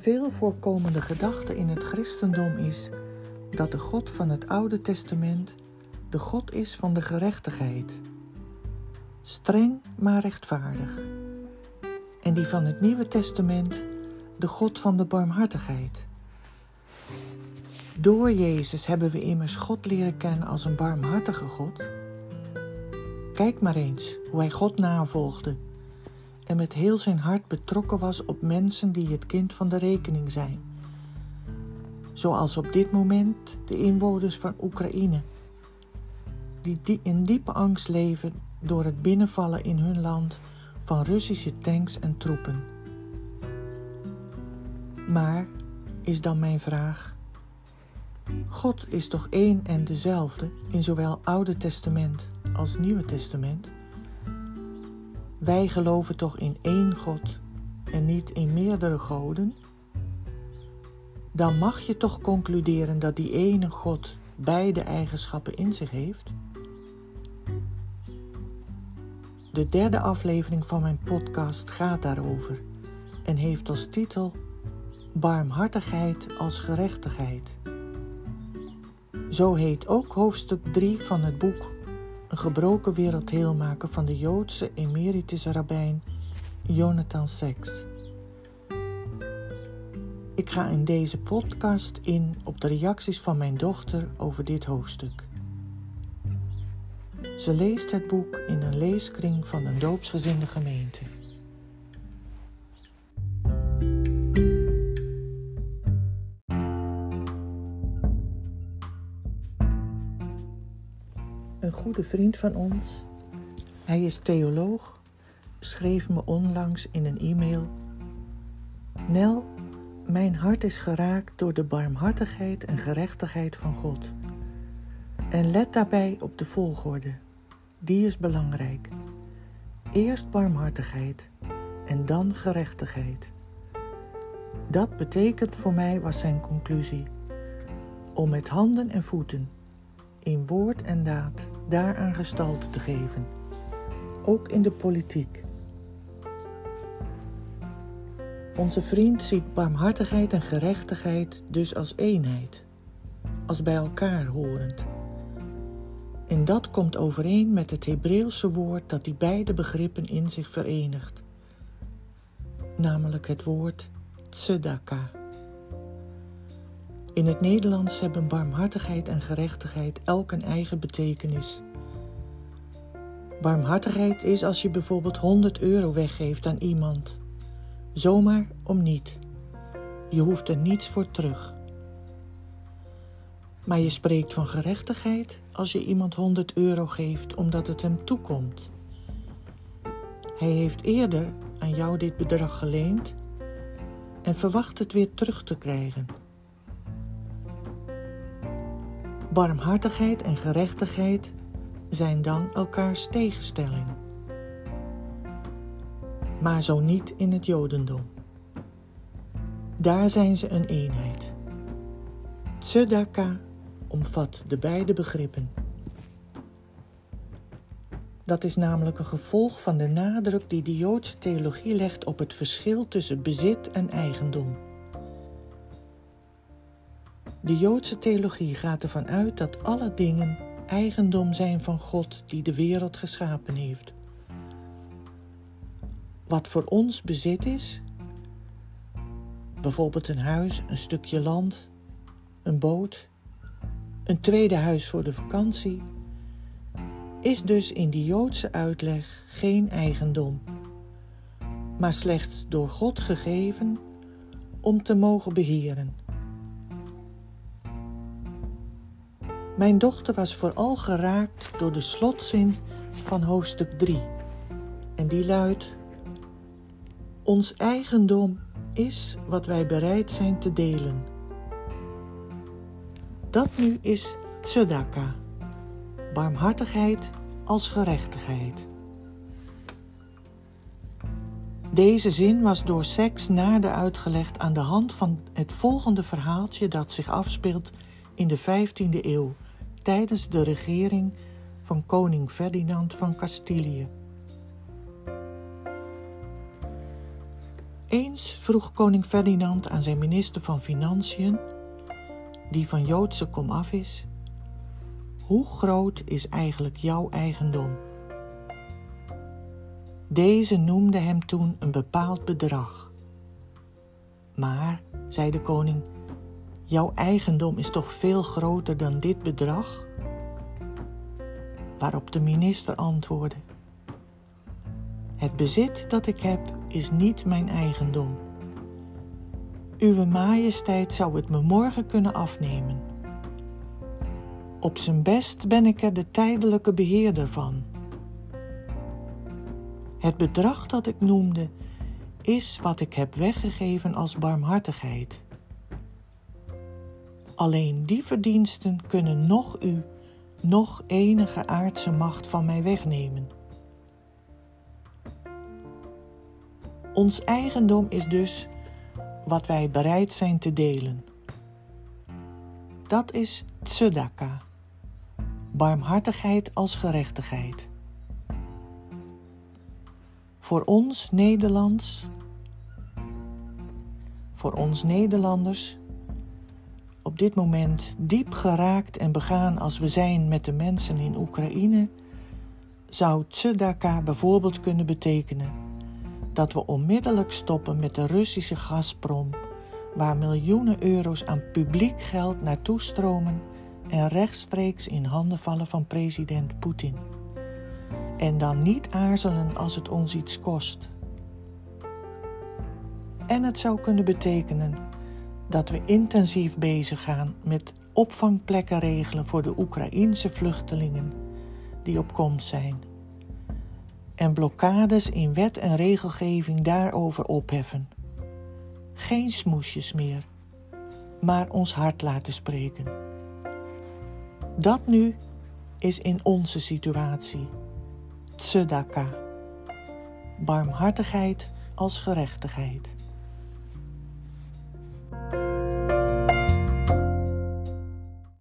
veel voorkomende gedachte in het christendom is dat de God van het Oude Testament de God is van de gerechtigheid, streng maar rechtvaardig, en die van het Nieuwe Testament de God van de barmhartigheid. Door Jezus hebben we immers God leren kennen als een barmhartige God. Kijk maar eens hoe hij God navolgde en met heel zijn hart betrokken was op mensen die het kind van de rekening zijn. Zoals op dit moment de inwoners van Oekraïne, die in diepe angst leven door het binnenvallen in hun land van Russische tanks en troepen. Maar, is dan mijn vraag, God is toch één en dezelfde in zowel Oude Testament als Nieuwe Testament? Wij geloven toch in één God en niet in meerdere goden? Dan mag je toch concluderen dat die ene God beide eigenschappen in zich heeft? De derde aflevering van mijn podcast gaat daarover en heeft als titel Barmhartigheid als gerechtigheid. Zo heet ook hoofdstuk 3 van het boek Een gebroken wereld heelmaken van de Joodse emeritus rabbijn Jonathan Sacks. Ik ga in deze podcast in op de reacties van mijn dochter over dit hoofdstuk. Ze leest het boek in een leeskring van een doopsgezinde gemeente. Goede vriend van ons, hij is theoloog, schreef me onlangs in een e-mail: Nel, mijn hart is geraakt door de barmhartigheid en gerechtigheid van God. En let daarbij op de volgorde. Die is belangrijk. Eerst barmhartigheid en dan gerechtigheid. Dat betekent voor mij, was zijn conclusie, om met handen en voeten, in woord en daad, daaraan gestalte te geven, ook in de politiek. Onze vriend ziet barmhartigheid en gerechtigheid dus als eenheid, als bij elkaar horend. En dat komt overeen met het Hebreeuwse woord dat die beide begrippen in zich verenigt, namelijk het woord tzedaka. In het Nederlands hebben barmhartigheid en gerechtigheid elk een eigen betekenis. Barmhartigheid is als je bijvoorbeeld 100 euro weggeeft aan iemand, zomaar om niet. Je hoeft er niets voor terug. Maar je spreekt van gerechtigheid als je iemand 100 euro geeft omdat het hem toekomt. Hij heeft eerder aan jou dit bedrag geleend en verwacht het weer terug te krijgen. Barmhartigheid en gerechtigheid zijn dan elkaars tegenstelling. Maar zo niet in het Jodendom. Daar zijn ze een eenheid. Tzedaka omvat de beide begrippen. Dat is namelijk een gevolg van de nadruk die de Joodse theologie legt op het verschil tussen bezit en eigendom. De Joodse theologie gaat ervan uit dat alle dingen eigendom zijn van God die de wereld geschapen heeft. Wat voor ons bezit is, bijvoorbeeld een huis, een stukje land, een boot, een tweede huis voor de vakantie, is dus in die Joodse uitleg geen eigendom, maar slechts door God gegeven om te mogen beheren. Mijn dochter was vooral geraakt door de slotzin van hoofdstuk 3. En die luidt: Ons eigendom is wat wij bereid zijn te delen. Dat nu is tzedaka, barmhartigheid als gerechtigheid. Deze zin was door seks nader uitgelegd aan de hand van het volgende verhaaltje dat zich afspeelt in de 15e eeuw tijdens de regering van koning Ferdinand van Castilië. Eens vroeg koning Ferdinand aan zijn minister van Financiën, die van Joodse komaf is: Hoe groot is eigenlijk jouw eigendom? Deze noemde hem toen een bepaald bedrag. Maar, zei de koning, jouw eigendom is toch veel groter dan dit bedrag? Waarop de minister antwoordde: Het bezit dat ik heb is niet mijn eigendom. Uwe majesteit zou het me morgen kunnen afnemen. Op zijn best ben ik er de tijdelijke beheerder van. Het bedrag dat ik noemde is wat ik heb weggegeven als barmhartigheid. Alleen die verdiensten kunnen nog u, nog enige aardse macht van mij wegnemen. Ons eigendom is dus wat wij bereid zijn te delen. Dat is tzedaka, barmhartigheid als gerechtigheid. Voor ons Nederlands, voor ons Nederlanders, dit moment diep geraakt en begaan als we zijn met de mensen in Oekraïne, zou tzedaka bijvoorbeeld kunnen betekenen dat we onmiddellijk stoppen met de Russische Gazprom, waar miljoenen euro's aan publiek geld naartoe stromen en rechtstreeks in handen vallen van president Poetin. En dan niet aarzelen als het ons iets kost. En het zou kunnen betekenen dat we intensief bezig gaan met opvangplekken regelen voor de Oekraïense vluchtelingen die op komst zijn en blokkades in wet en regelgeving daarover opheffen. Geen smoesjes meer, maar ons hart laten spreken. Dat nu is in onze situatie. Tzedaka. Barmhartigheid als gerechtigheid.